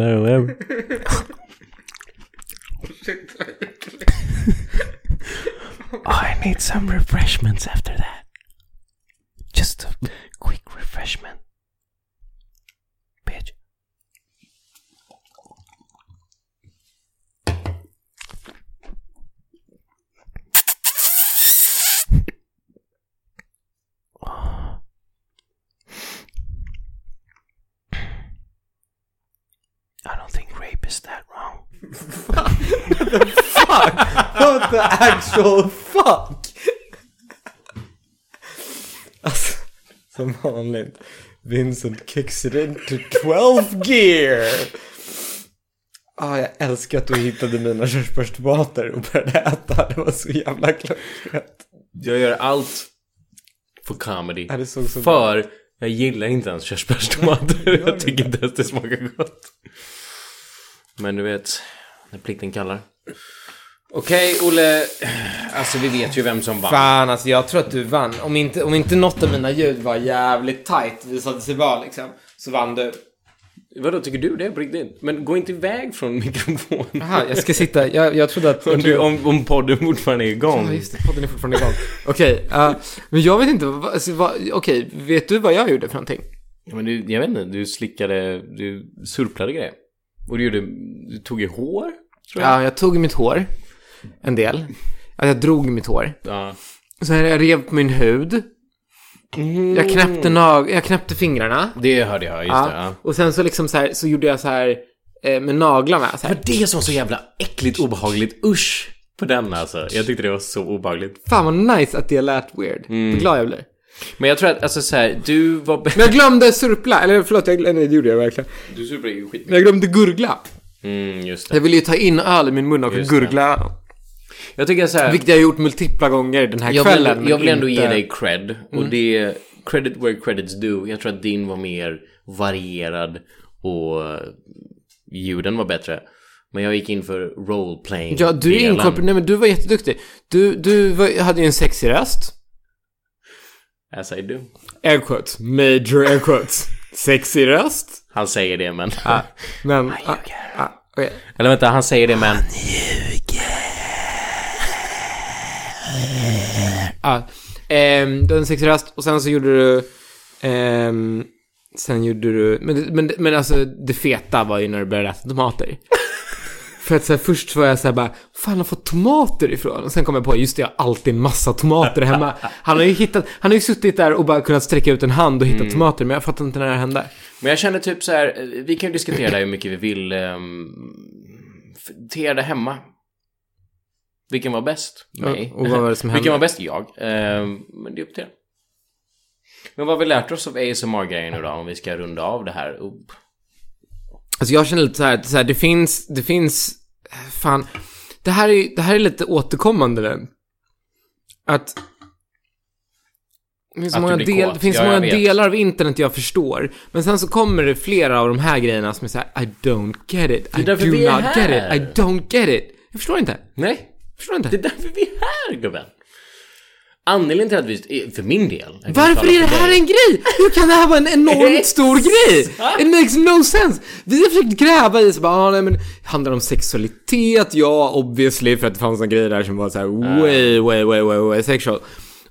I oh, I need some refreshments after that. Just a quick refreshment. What the actual fuck? Alltså, som vanligt. Vincent kicks it into 12 gear. Ah, jag älskar att du hittade mina körsbärstomater och började äta. Det var så jävla klockrent. Jag gör allt för comedy. Ja, det såg så för jag gillar inte ens körsbärstomater. jag tycker inte ens det smakar gott. Men du vet, när plikten kallar. Okej, Olle. Alltså vi vet ju vem som vann. Fan alltså jag tror att du vann. Om inte, om inte något av mina ljud var jävligt tight visade sig vara liksom. Så vann du. Vadå, tycker du det på riktigt? Men gå inte iväg från mikrofonen. Jaha, jag ska sitta. Jag, jag trodde att... Om, du, om, om podden fortfarande är igång. Ja, just det. Podden är fortfarande igång. Okej, eh, men jag vet inte. vad- Alltså, vad, Okej, vet du vad jag gjorde för någonting? Ja, men du, jag vet inte, du slickade, du surplade grejer. Och du gjorde, du tog i hår, tror jag. Ja, jag tog i mitt hår. En del. Ja, jag drog i mitt hår. Ja. Sen jag rev på min hud. Jag knäppte, nag- jag knäppte fingrarna. Det hörde jag, just det. Ja. Ja. Och sen så liksom så här, så gjorde jag så här eh, med naglarna. Så Det här. var det som var så jävla äckligt obehagligt. Usch! På den alltså. Jag tyckte det var så obehagligt. Fan vad nice att det lät weird. Vad glad jag blev. Men jag tror att, alltså så här, du var... Men jag glömde surpla, eller förlåt, jag, nej, det gjorde jag verkligen. Du surplade ju skit. Men jag glömde gurgla. Mm, just det. Jag ville ju ta in öl i min mun och Just det. gurgla. Jag tycker så här... Vilket jag har gjort multipla gånger den här Jag kvällen. vill, jag vill ändå inte- Mm. ge dig cred. Och det... Credit where credits due. Jag tror att din var mer varierad och ljuden var bättre. Men jag gick in för roleplaying. Ja, du är inkorporerad. Nej, men du var jätteduktig. Du, du var, hade ju en sexig röst. As I do. Air quotes. Major air quotes. Sexig röst. Han säger det men... Ah, men... Ah, ah, okej. Eller vänta, han säger det men... Ah, ehm, du hade en sexig röst och sen så gjorde du... ehm, sen gjorde du... Men, men, men alltså det feta var ju när du började äta tomater. För att så här, först var jag så här bara, fan har fått tomater ifrån? Och sen kom jag på, just det, jag har alltid en massa tomater hemma. Han har ju hittat, han har ju suttit där och bara kunnat sträcka ut en hand och hittat tomater, men jag fattar inte när det hände. Men jag känner typ så här, vi kan ju diskutera det här hur mycket vi vill. Um, er där hemma. Vilken var bäst? Mig. och vad var det som Vilken hände? var bäst? Jag. Ehm, men det är upp till er. Men vad har vi lärt oss av ASMR-grejen nu då? Om vi ska runda av det här. Oh. Alltså jag känner lite så här, så här det finns, det finns, fan, det här är, det här är lite återkommande nu. Att det finns många, del, det finns Ja, många delar av internet jag förstår. Men sen så kommer det flera av de här grejerna som är så här, I don't get it. I do not get it. I don't get it. Jag förstår inte. Nej, förstår inte. det är därför vi är här gubben. Anledningen till att vi, för min del. Varför är det här dig. en grej? Hur kan det här vara en enormt stor grej? It makes no sense. Vi har försökt gräva i så bara, ah, nej men handlar det om sexualitet? Ja, obviously, för att det fanns en grej där som var så här way, way, way, way, way sexual.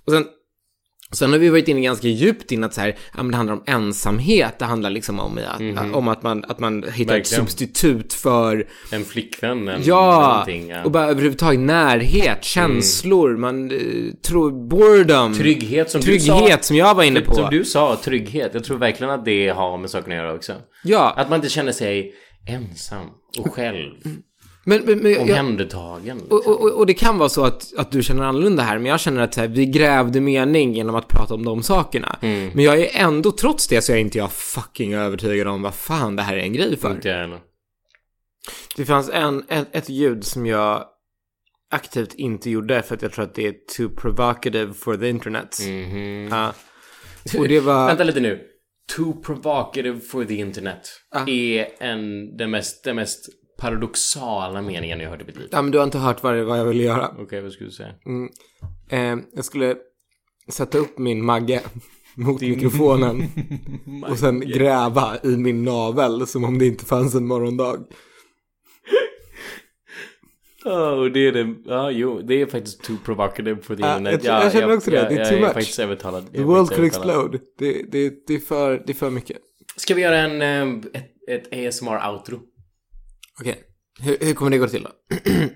Och sen, sen har vi varit inne ganska djupt in att så här, ja men det handlar om ensamhet, det handlar liksom om, att, om att man, att man hittar ett. Verkligen. substitut för En flickvän, en Ja, någonting. Ja. och bara överhuvudtaget närhet, känslor, man eh, tror, boredom. Trygghet som du Trygghet sa. som jag var inne på. Som du sa, trygghet. Jag tror verkligen att det har med saken att göra också. Ja, Att man inte känner sig ensam och själv. Men, men, men Omhändertagen. och, Liksom. och, och det kan vara så att, att du känner annorlunda här, men jag känner att här, vi grävde mening genom att prata om de sakerna. Mm. Men jag är ändå, trots det, så är inte jag fucking övertygad om vad fan det här är en grej för. Inte jag. Det fanns en, ett, ett ljud som jag aktivt inte gjorde för att jag tror att det är too provocative for the internet. Ja. Och det var... Vänta lite nu. Too provocative for the internet. Ah. Är en, den, mest, den mest paradoxala meningen jag hörde i mitt liv. Ja, men du har inte hört vad, vad jag ville göra. Okej, okay, vad skulle du säga? Mm. Eh, jag skulle sätta upp min magge mot Din... mikrofonen och sen gräva i min navel som om det inte fanns en morgondag. Ja, oh, det är det. Ja, ah, jo, det är faktiskt too provocative för the internet. Jag, ja, jag känner också jag, det. Det är too jag, much. Är övertalad. The world could explode. Det, det, det, är för, det är för mycket. Ska vi göra en, eh, ett, ett ASMR-outro? Okej. Okay. Hur, hur, kommer det gå till då?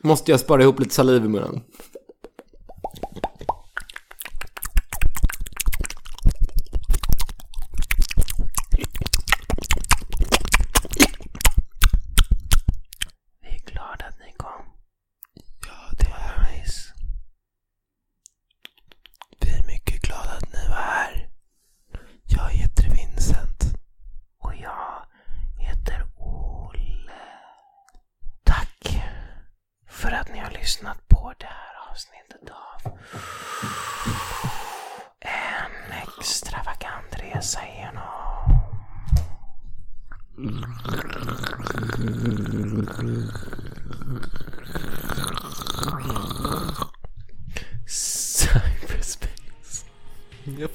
Måste jag spara ihop lite saliv i munnen?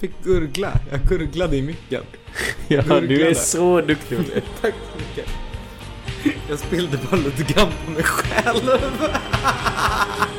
fick gurgla. Jag gurglade i micken. Ja, gurglade. du är så duktig Olle. Tack så mycket. Jag spillde bara lite grann på mig själv.